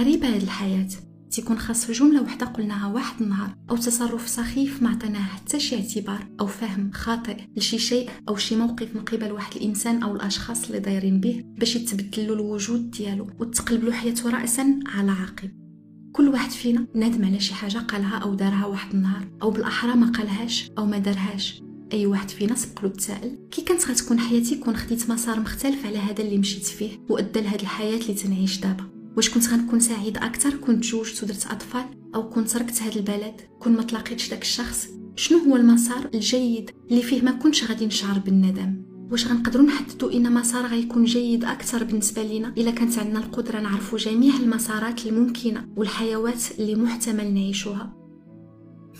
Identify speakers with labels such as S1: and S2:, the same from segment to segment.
S1: غريبة هاد الحياة تيكون خاص في جملة وحدة قلناها واحد النهار أو تصرف سخيف ما عطيناه حتى شي اعتبار أو فهم خاطئ لشي شيء أو شي موقف من قبل واحد الإنسان أو الأشخاص اللي دايرين به باش يتبدل الوجود ديالو وتقلب له حياته رأسا على عقب. كل واحد فينا نادم على شي حاجة قالها أو دارها واحد النهار أو بالأحرى ما قالهاش أو ما دارهاش. أي واحد فينا سبق له تسائل كي كانت غتكون حياتي كون خديت مسار مختلف على هذا اللي مشيت فيه وأدى لهاد الحياة اللي تنعيش دابا. واش كنت غنكون سعيد أكثر؟ كنت تزوجت ودرت أطفال؟ أو كنت تركت هذا البلد؟ كون ما تلاقيتش داك الشخص؟ شنو هو المسار الجيد اللي فيه ما كنتش غادي نشعر بالندم؟ واش غنقدروا نحددوا إن مسار غيكون جيد أكثر بالنسبة لينا؟ إلا كانت عندنا القدرة نعرفوا جميع المسارات الممكنة والحيوات اللي محتمل نعيشوها.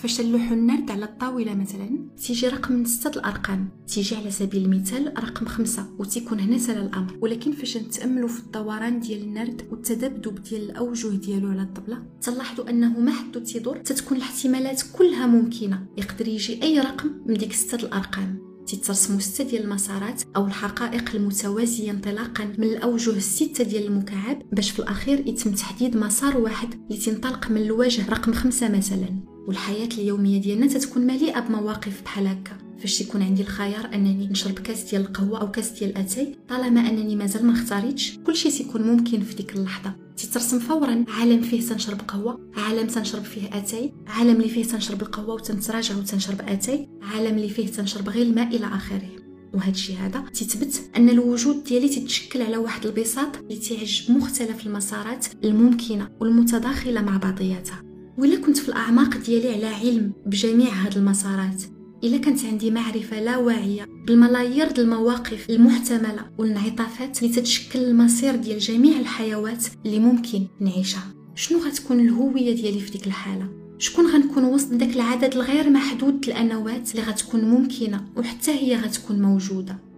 S1: فاش تلوحوا النرد على الطاولة مثلا تيجي رقم من ستة الأرقام. تيجي على سبيل المثال رقم خمسة وتيكون هنا سهل الأمر. ولكن فاش نتأملوا في الدوران ديال النرد والتذبذب ديال الأوجه ديالو على الطبلة تلاحظوا أنه ما حدو تيدور تتكون الاحتمالات كلها ممكنة. يقدر يجي أي رقم من ديك ستة الأرقام. تترسموا ستة ديال المسارات أو الحقائق المتوازية انطلاقا من الأوجه الستة ديال المكعب باش في الأخير يتم تحديد مسار واحد اللي تنطلق من الوجه رقم خمسة مثلا. والحياة اليومية ديالنا تتكون مليئة بمواقف بحال هكا. فاش يكون عندي الخيار أنني نشرب كاس ديال القهوة أو كاس ديال الأتاي طالما أنني مازال ما اختاريتش كلشي سيكون ممكن في ديك اللحظة. تترسم فورا عالم فيه تنشرب قهوة عالم تنشرب فيه أتاي عالم اللي فيه تنشرب القهوة وتنتراجع وتنشرب أتاي عالم اللي فيه تنشرب غير الماء إلى آخره. وهذا الشيء هذا تثبت أن الوجود ديالي تتشكل على واحد البساط اللي تعج مختلف المسارات الممكنة والمتداخلة مع بعضياتها. ولا كنت في الأعماق ديالي على علم بجميع هاد المسارات. إلا كانت عندي معرفة لا واعية بالملايير المواقف المحتملة والانعطافات اللي تتشكل المصير ديال جميع الحيوات اللي ممكن نعيشها. شنو غتكون الهوية ديالي في ديك الحالة؟ شكون غنكون وسط داك العدد الغير محدود الأنوات اللي غتكون ممكنة وحتى هي غتكون موجودة؟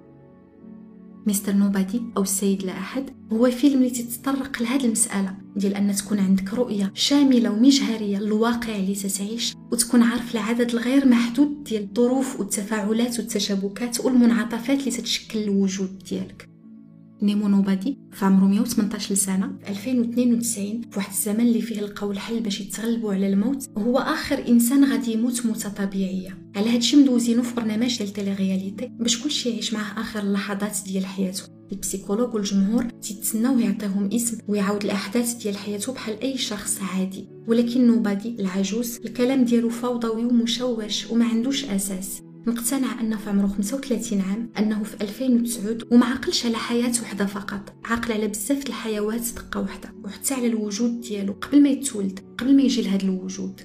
S1: Mr. Nobody أو السيد لا احد هو فيلم اللي تتطرق لهذه المسألة ديال أن تكون عندك رؤية شاملة ومجهرية للواقع اللي تتعيش وتكون عارف العدد الغير محدود ديال الظروف والتفاعلات والتشابكات والمنعطفات اللي تتشكل الوجود ديالك. نيمو نوبادي في عمره 118 سنه في 2092 في واحد الزمن اللي فيه لقاو الحل باش يتغلبوا على الموت هو آخر إنسان غادي يموت موتة طبيعية. على هادشي مدوزينو في برنامج ديال télé réalité باش كلشي يعيش معاه آخر اللحظات ديال حياته. البسيكولوج والجمهور تيتسناو يعطيهم اسم ويعاود الأحداث ديال حياته بحال أي شخص عادي. ولكن نوبادي العجوز الكلام ديالو فوضوي ومشوش وما عندوش أساس. مقتنع أنه في عمره 35 عام أنه في 2009 وما عقلش على حياة وحدة فقط. عاقل على بزاف الحيوات دقة وحدة وحتى على الوجود ديالو قبل ما يتولد قبل ما يجي لهذا الوجود.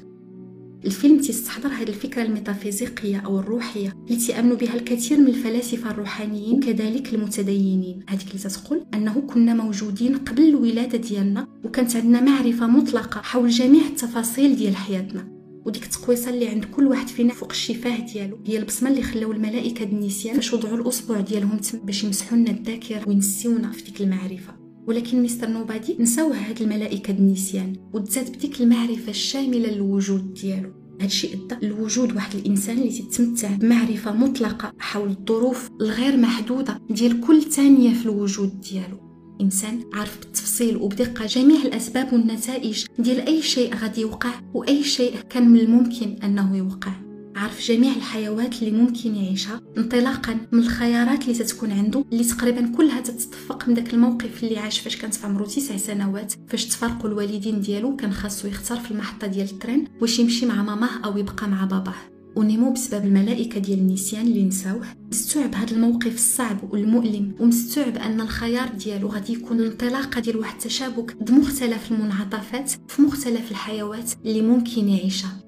S1: الفيلم تيستحضر هذه الفكرة الميتافيزيقية أو الروحية اللي تيأمنوا بها الكثير من الفلاسفة الروحانيين كذلك المتدينين. هذيك اللي تتقول أنه كنا موجودين قبل الولادة ديالنا وكانت عندنا معرفة مطلقة حول جميع التفاصيل ديال حياتنا. وديك التقويصه اللي عند كل واحد فينا فوق الشفاه ديالو. هي البصمة اللي خلاو الملائكة النسيان باش وضعوا الاصبع ديالهم تم باش يمسحوا لنا الذاكرة وينسيونا في ديك المعرفة. ولكن مستر نوبادي نساوه هاد الملائكة النسيان وتزاد بديك المعرفة الشاملة للوجود ديالو. هادشي أدى لوجود واحد الإنسان اللي تتمتع بمعرفة مطلقة حول الظروف الغير محدودة ديال كل ثانية في الوجود ديالو. إنسان عارف بالتفصيل وبدقة جميع الأسباب والنتائج ديال أي شيء غادي يوقع وأي شيء كان من الممكن أنه يوقع. عارف جميع الحيوات اللي ممكن يعيشها انطلاقا من الخيارات اللي تتكون عنده اللي تقريبا كلها تتفق من داك الموقف اللي عاش فاش كانت في عمره تسع سنوات فاش تفارقوا الوالدين ديالو كان خاصو يختار في المحطة ديال الترين واش يمشي مع ماماه أو يبقى مع باباه. ونيمو بسبب الملائكة ديال النسيان اللي نساوه. مستوعب هذا الموقف الصعب والمؤلم ومستوعب أن الخيار ديالو غادي يكون الانطلاقة ديال واحد التشابك بمختلف المنعطفات في مختلف الحيوات اللي ممكن يعيشها.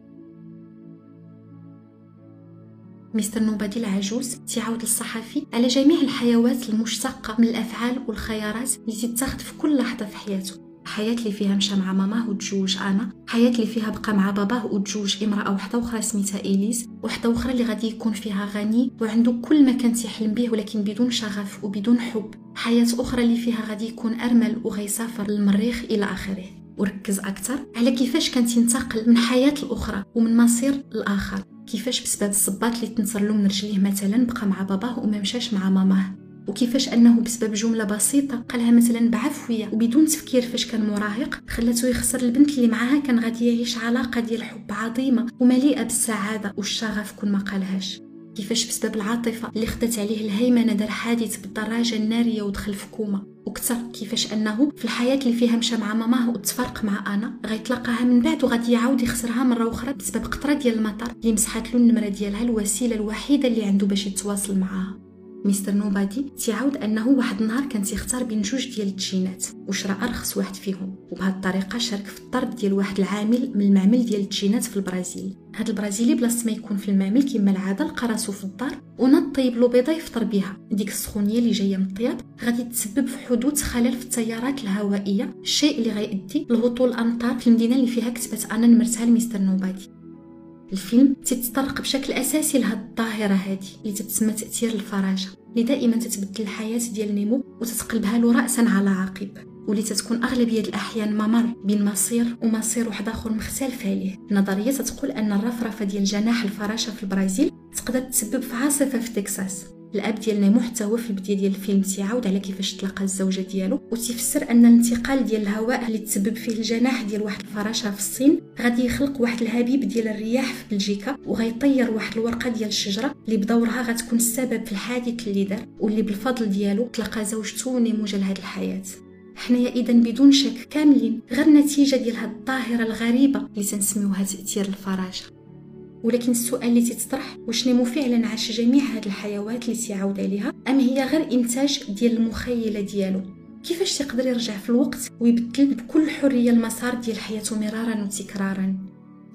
S1: مستر نوبادي العجوز تعاود للصحفي على جميع الحيوات المشتقة من الأفعال والخيارات اللي تتاخد في كل لحظة في حياته. حياة اللي فيها مشى مع ماماه وتزوج أنا. حياة اللي فيها بقى مع باباه وتزوج امرأة وحدة أخرى سميتها إليز وحدة أخرى اللي غادي يكون فيها غني. وعنده كل ما كان تيحلم به ولكن بدون شغف وبدون حب. حياة أخرى اللي فيها غادي يكون أرمل وغيسافر للمريخ إلى آخره. وركز أكثر. على كيفاش كان تنتقل من حياة الأخرى ومن مصير الآخر كيفاش بسبب الصباط اللي تنصر له من رجليه مثلا بقى مع باباه وما مشاش مع ماماه. وكيفاش أنه بسبب جملة بسيطة قالها مثلا بعفوية وبدون تفكير فاش كان مراهق خلته يخسر البنت اللي معاها كان غادي يعيش علاقة ديال حب عظيمة ومليئة بالسعادة والشغف كل ما قالهاش. كيفاش بسبب العاطفة اللي خدت عليه الهيمنة دار حادث بالدراجة النارية ودخل في كوما. وكثر كيفاش أنه في الحياة اللي فيها مشى مع ماماه وتفرق مع أنا غيتلاقاها من بعد وغادي يعاود يخسرها مرة أخرى بسبب قطرة ديال المطر اللي مسحت له النمرة ديالها الوسيلة الوحيدة اللي عنده باش يتواصل معاها. مستر نوبادي تيعاود أنه واحد النهار كان تيختار بين جوج ديال التشينات وشرا أرخص واحد فيهم. وبهذه الطريقة شارك في الطرد ديال واحد العامل من المعمل ديال التشينات في البرازيل. هاد البرازيلي بلاصه ما يكون في المعمل كما العادة لقى راسو في الدار ونض طيب له بيضة يفطر بها ديك السخونية اللي جاية من الطياب غادي تسبب في حدوث خلل في التيارات الهوائية الشيء اللي غيؤدي لهطول الامطار في المدينة اللي فيها كتبت أنا نمرتها لمستر نوبادي. الفيلم تتطرق بشكل أساسي لهاد الظاهرة هذه اللي تتسمى تأثير الفراشة. اللي دائما تتبدل الحياة ديال نيمو وتتقلبها له راسا على عقب واللي تتكون أغلبية الأحيان ممر بين مصير ومصير واحد آخر مختلف عليه. نظريه تتقول أن الرفرفة ديال جناح الفراشة في البرازيل تقدر تسبب في عاصفة في تكساس. الاب ديال نيمو حتى هو في البداية ديال الفيلم تيعاود على كيفاش تلاقى الزوجة ديالو وتيفسر أن الانتقال ديال الهواء اللي تسبب فيه الجناح ديال واحد الفراشة في الصين غادي يخلق واحد الهبيب ديال الرياح في بلجيكا وغيطير واحد الورقة ديال الشجرة اللي بدورها غتكون السبب في الحادث اللي دار واللي بالفضل ديالو تلقى زوجته ونيمو جا لهاد الحياة. حنايا إذا بدون شك كاملين غير نتيجة ديال هاد الظاهرة الغريبة اللي تنسميوها تأثير الفراشة. ولكن السؤال اللي تطرح واش نيمو فعلا عاش جميع هاد الحيوات اللي تيعاود عليها؟ أم هي غير إنتاج ديال المخيلة ديالو؟ كيفاش تقدر يرجع في الوقت ويبدل بكل حرية المسار ديال حياته مرارا وتكرارا؟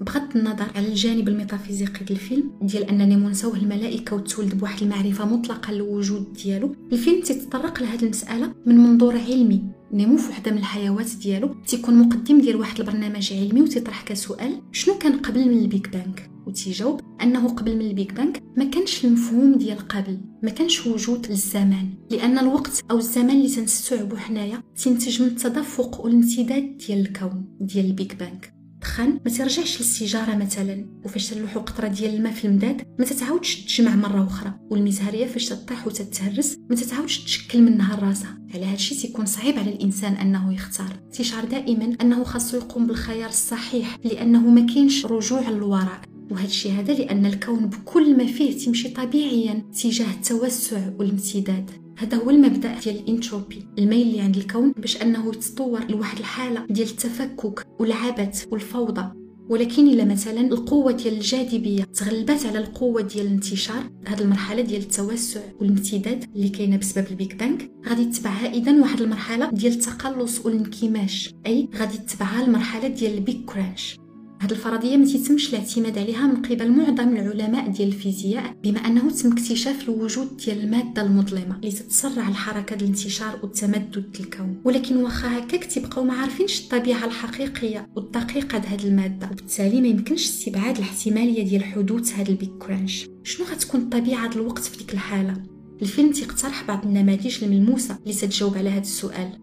S1: بغض النظر على الجانب الميتافيزيقي ديال الفيلم ديال ان نيمو نساوه الملائكة وتولد بواحد المعرفة مطلقة للوجود ديالو الفيلم تتطرق لهاد المسألة من منظور علمي. نيمو في وحده من الحيوات ديالو تيكون مقدم ديال واحد البرنامج علمي وتيطرح كسؤال شنو كان قبل من ال Big Bang؟ وتيجاوب أنه قبل من ال Big Bang ما كانش المفهوم ديال قبل ما كانش وجود للزمان لأن الوقت أو الزمان اللي تنستوعبو حنايا تنتج من التدفق والامتداد ديال الكون ديال ال Big Bang. الدخان ما ترجعش للسيجارة مثلا وفاش تلوحو قطرة ديال الماء في المداد ما تتعاودش تجمع مرة أخرى والمزهرية فاش تطيح وتتهرس ما تتعاودش تشكل منها راسها على هادشي تيكون صعيب على الإنسان أنه يختار. تيشعر دائما أنه خاصو يقوم بالخيار الصحيح لأنه ما كاينش رجوع للوراء. وهذا الشيء هذا لأن الكون بكل ما فيه تمشي طبيعيا تجاه التوسع والامتداد. هذا هو المبدأ ديال الانتروبي الميل اللي عند الكون باش أنه يتطور لواحد الحالة ديال التفكك والعبث والفوضى. ولكن إلا مثلا القوة ديال الجاذبية تغلبت على القوة ديال الانتشار هذه المرحلة ديال التوسع والامتداد اللي كاينة بسبب ال Big Bang غادي تتبعها اذا واحد المرحلة ديال التقلص والانكماش أي غادي تتبعها المرحلة ديال ال Big Crunch. هاد الفرضية ما تيتمش الاعتماد عليها من قبل معظم العلماء ديال الفيزياء بما أنه تم اكتشاف الوجود ديال المادة المظلمة اللي تتسرع الحركة الانتشار والتمدد الكون. ولكن واخا هكاك تيبقاو ما عارفينش الطبيعة الحقيقية والدقيقة لهاد المادة وبالتالي ما يمكنش استبعاد الاحتمالية ديال حدوث هاد البيك كرانش. شنو غتكون الطبيعة الوقت في ديك الحالة؟ الفيلم تيقترح بعض النماذج الملموسة اللي تتجاوب على هذا السؤال.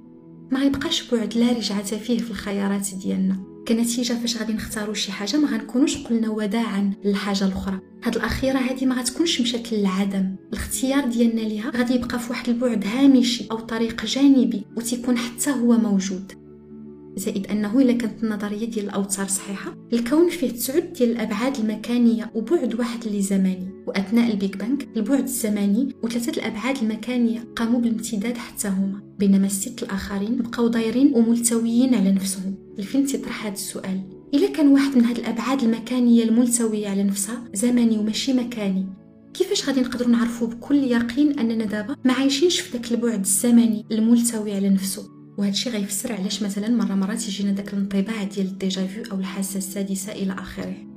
S1: ما غيبقاش بعد لا رجعة فيه في الخيارات ديالنا. كنتيجة فاش غادي نختاروا شي حاجة ما غنكونوش قلنا وداعا للحاجة الأخرى. هاد الأخيرة هذه ما غتكونش مشات للعدم الاختيار ديالنا ليها غادي يبقى في واحد البعد هامشي أو طريق جانبي وتيكون حتى هو موجود. زائد أنه إلا كانت النظرية ديال الأوتار صحيحة الكون فيه تسعد ديال الأبعاد المكانية وبعد واحد اللي زماني وأثناء البيك بانك البعد الزماني وثلاثة الأبعاد المكانية قاموا بالامتداد حتى هما. بينما الست الآخرين بقاو دايرين وملتويين على نفسهم. الفيلم تيطرح هذا السؤال. إلا كان واحد من هاد الأبعاد المكانية الملتوية على نفسها زمني وماشي مكاني كيفاش غادي نقدروا نعرفوا بكل يقين أننا دابا ما عايشينش في داك البعد الزمني الملتوي على نفسه؟ وهذا الشيء غيفسر علاش مثلا مرة مرات يجينا داك الانطباع ديال ال déjà vu أو الحاسة السادسة إلى آخره.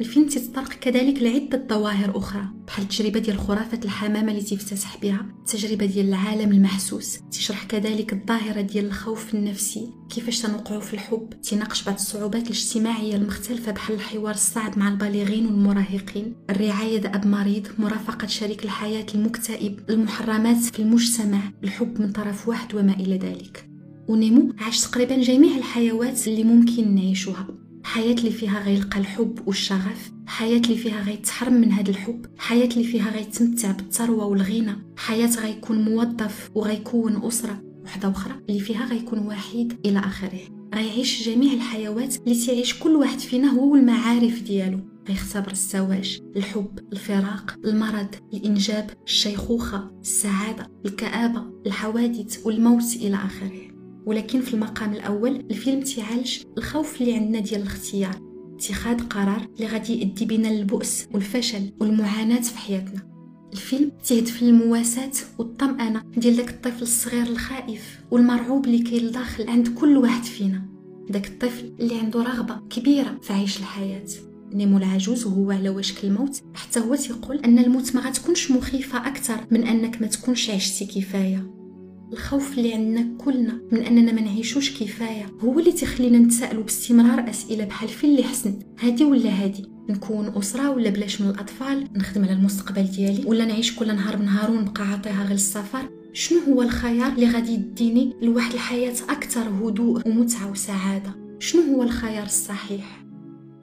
S1: الفيلم تيتطرق كذلك لعدة ظواهر أخرى بحال التجربة ديال خرافة الحمامة اللي تيفتتح بها التجربة ديال العالم المحسوس تشرح كذلك الظاهرة ديال الخوف النفسي كيفاش تنوقعوا في الحب تناقش بعض الصعوبات الاجتماعية المختلفة بحال الحوار الصعب مع البالغين والمراهقين رعاية أب مريض مرافقة شريك الحياة المكتئب المحرمات في المجتمع الحب من طرف واحد وما إلى ذلك. ونيمو عاش تقريبا جميع الحيوات اللي ممكن نعيشوها. حياة اللي فيها غيلقى الحب والشغف حياة اللي فيها غيتحرم من هذا الحب حياة اللي فيها غيتمتع بالثروة والغنى حياة غيكون موظف وغيكون أسرة وحدة أخرى اللي فيها غيكون وحيد إلى آخره. غيعيش جميع الحيوات اللي تعيش كل واحد فينا هو والمعارف ديالو. غيختبر الزواج الحب الفراق المرض الإنجاب الشيخوخة السعادة الكآبة الحوادث والموت إلى آخره. ولكن في المقام الأول الفيلم تيعالج الخوف اللي عندنا ديال الاختيار اتخاذ قرار اللي غادي يؤدي بنا للبؤس والفشل والمعاناة في حياتنا. الفيلم تهدف للمواساة والطمأنة ديال داك الطفل الصغير الخائف والمرعوب اللي كاين لداخل عند كل واحد فينا. داك الطفل اللي عنده رغبة كبيرة في عيش الحياة. نيمو العجوز وهو على وشك الموت حتى هو تيقول أن الموت ما غتكونش مخيفة أكثر من أنك ما تكونش عشتي كفاية. الخوف اللي عندنا كلنا من أننا ما نعيشوش كفاية. هو اللي تخلينا نتسائلوا باستمرار أسئلة بحال فين اللي حسن؟ هادي ولا هادي؟ نكون أسرة ولا بلاش من الأطفال؟ نخدم على المستقبل ديالي؟ ولا نعيش كل نهار بنهار ونبقى عاطيها غير السفر؟ شنو هو الخيار اللي غادي يديني لواحد الحياة أكثر هدوء ومتعة وسعادة؟ شنو هو الخيار الصحيح؟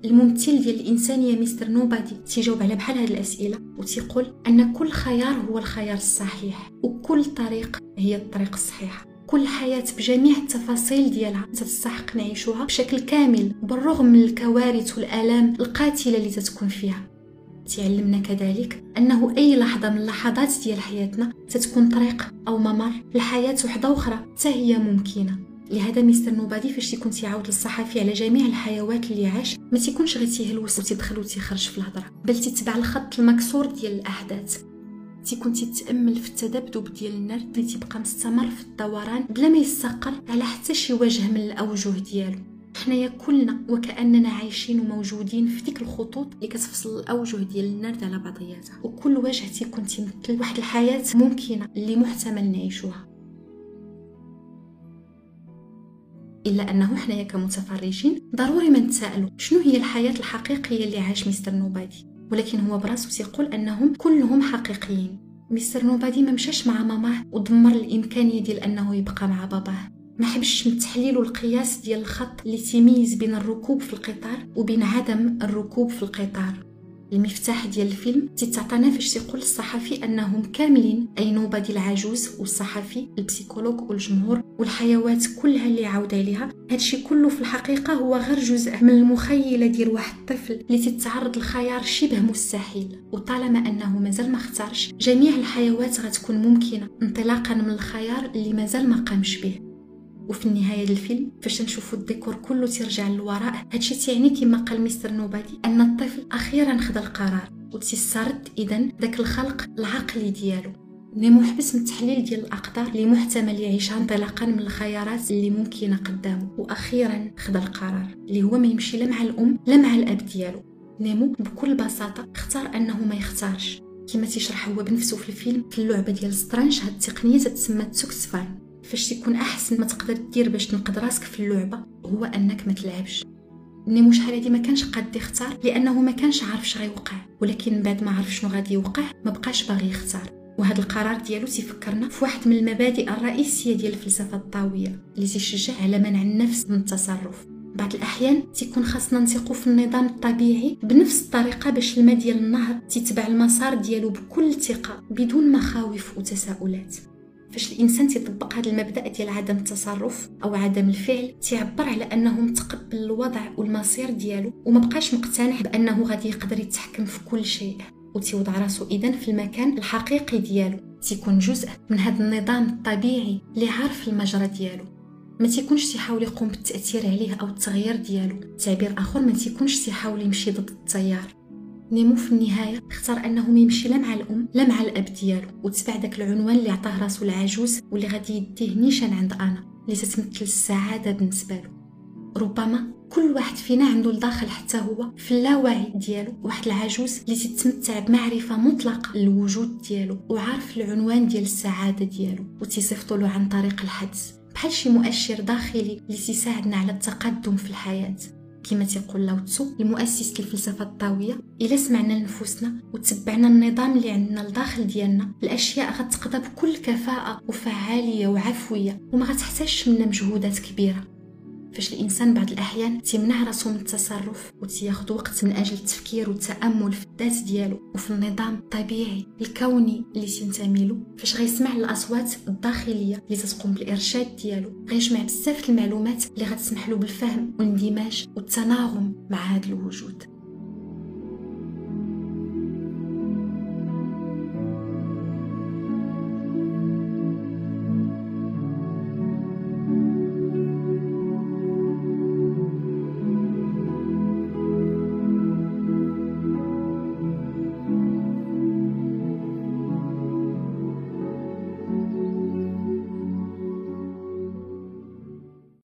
S1: الممثل ديال الانسانيه مستر نوبادي تيجاوب على بحال هاد الأسئلة وتيقول أن كل خيار هو الخيار الصحيح وكل طريق هي الطريق الصحيحه كل حياة بجميع التفاصيل ديالها تستحق نعيشها بشكل كامل بالرغم من الكوارث والآلام القاتلة اللي تتكون فيها. تعلمنا كذلك أنه أي لحظة من اللحظات ديال حياتنا تتكون طريق أو ممر لحياة وحدة أخرى حتى هي ممكنة. لهذا مستر نوبادي فاش تيكون تيعاود للصحفي على جميع الحيوات اللي عاش ما تيكونش غير تيهلوس وتيدخل وتيخرج في الهضرة بل تتبع الخط المكسور ديال الأحداث. تيكون تيتأمل في التذبذب ديال النرد اللي تيبقى مستمر في الدوران بلا ما يستقر على حتى شي وجه من الأوجه ديالو. حنايا كلنا وكأننا عايشين وموجودين في ديك الخطوط اللي كتفصل الأوجه ديال النرد على بعضياتها. وكل وجه تيكون تيمثل واحد الحياة ممكنة اللي محتمل نعيشوها. إلا أنه حنايا كمتفرجين ضروري ما نتسائلوا شنو هي الحياة الحقيقية اللي عاش مستر نوبادي؟ ولكن هو براسو تيقول أنهم كلهم حقيقيين. مستر نوبادي ما مشاش مع ماماه ودمر الإمكانية ديال أنه يبقى مع باباه. ما حبش من التحليل والقياس ديال الخط اللي تيميز بين الركوب في القطار وبين عدم الركوب في القطار. المفتاح ديال الفيلم تتعطينا فاش تيقول الصحفي أنهم كاملين أي نوبادي العجوز والصحفي البسيكولوج والجمهور والحيوات كلها اللي عاود عليها. هادشي كله في الحقيقة هو غير جزء من المخيلة ديال واحد الطفل اللي تتعرض لخيار شبه مستحيل. وطالما أنه مازال ما اختارش جميع الحيوات غتكون ممكنة انطلاقا من الخيار اللي مازال ما قامش به. وفي النهاية الفيلم فاش نشوفوا الديكور كله تيرجع للوراء هادشي تيعني كما قال Mr. Nobody أن الطفل أخيرا خد القرار وتيسترد اذا داك الخلل العقلي ديالو. نيمو حبس من التحليل ديال الأقدار اللي محتمل يعيشها انطلاقا من الخيارات اللي ممكنة قدامه وأخيرا خد القرار اللي هو ما يمشي لا مع الأم لا مع الأب ديالو. نيمو بكل بساطة اختار أنه ما يختارش. كما تيشرح هو بنفسه في الفيلم في اللعبة ديال الشطرنج هاد التقنية تتسمى Zugzwang فاش تكون أحسن ما تقدر دير باش تنقذ راسك في اللعبة هو أنك ما تلعبش. نيمو شحال هادي ما كانش قاد يختار لأنه ما كانش عارف اش غيوقع ولكن بعد ما عرف شنو غادي يوقع ما بقاش باغي يختار. وهذا القرار ديالو تيفكرنا في واحد من المبادئ الرئيسية ديال الفلسفة الطاويه اللي تيشجع على منع النفس من التصرف. بعض الأحيان تيكون خاصنا نثقوا في النظام الطبيعي بنفس الطريقة باش الماء ديال النهر تتبع المسار ديالو بكل ثقة بدون مخاوف وتساؤلات. فاش الإنسان تيطبق هذا المبدأ ديال عدم التصرف أو عدم الفعل تيعبر على أنه متقبل الوضع والمصير ديالو وما بقاش مقتنع بأنه غادي يقدر يتحكم في كل شيء. وتيوضع راسو اذا في المكان الحقيقي ديالو. تيكون جزء من هذا النظام الطبيعي اللي عارف المجرى ديالو. ما تيكونش تيحاول يقوم بالتأثير عليه أو التغيير ديالو. تعبير آخر ما تيكونش تيحاول يمشي ضد التيار. نيمو في النهاية. اختار أنه ما يمشي لا مع الأم لا مع الأب ديالو. وتبع داك العنوان اللي عطاه راسو العجوز واللي غادي يديه نيشان عند أنا اللي تتمثل السعادة بالنسبة له. ربما كل واحد فينا عنده لداخل حتى هو في اللاوعي ديالو. واحد العجوز اللي تتمتع بمعرفة مطلقة للوجود ديالو. وعارف العنوان ديال السعادة ديالو. وتيصيفطوا له عن طريق الحدس. بحال شي مؤشر داخلي اللي تساعدنا على التقدم في الحياة. كما تيقول لاو تسو المؤسس للفلسفة الطاويه إلا سمعنا لنفوسنا وتبعنا النظام اللي عندنا لداخل ديالنا الأشياء غتقضى بكل كفاءة وفعالية وعفوية وما غتحتاجش منا مجهودات كبيرة. فاش الإنسان بعض الأحيان تيمنع راسو من التصرف وتياخذ وقت من أجل التفكير والتامل في الذات ديالو وفي النظام الطبيعي الكوني اللي تنتمي له فاش غيسمع الأصوات الداخلية اللي تتقوم بالإرشاد ديالو غيجمع بزاف المعلومات اللي غتسمح له بالفهم والاندماج والتناغم مع هذا الوجود.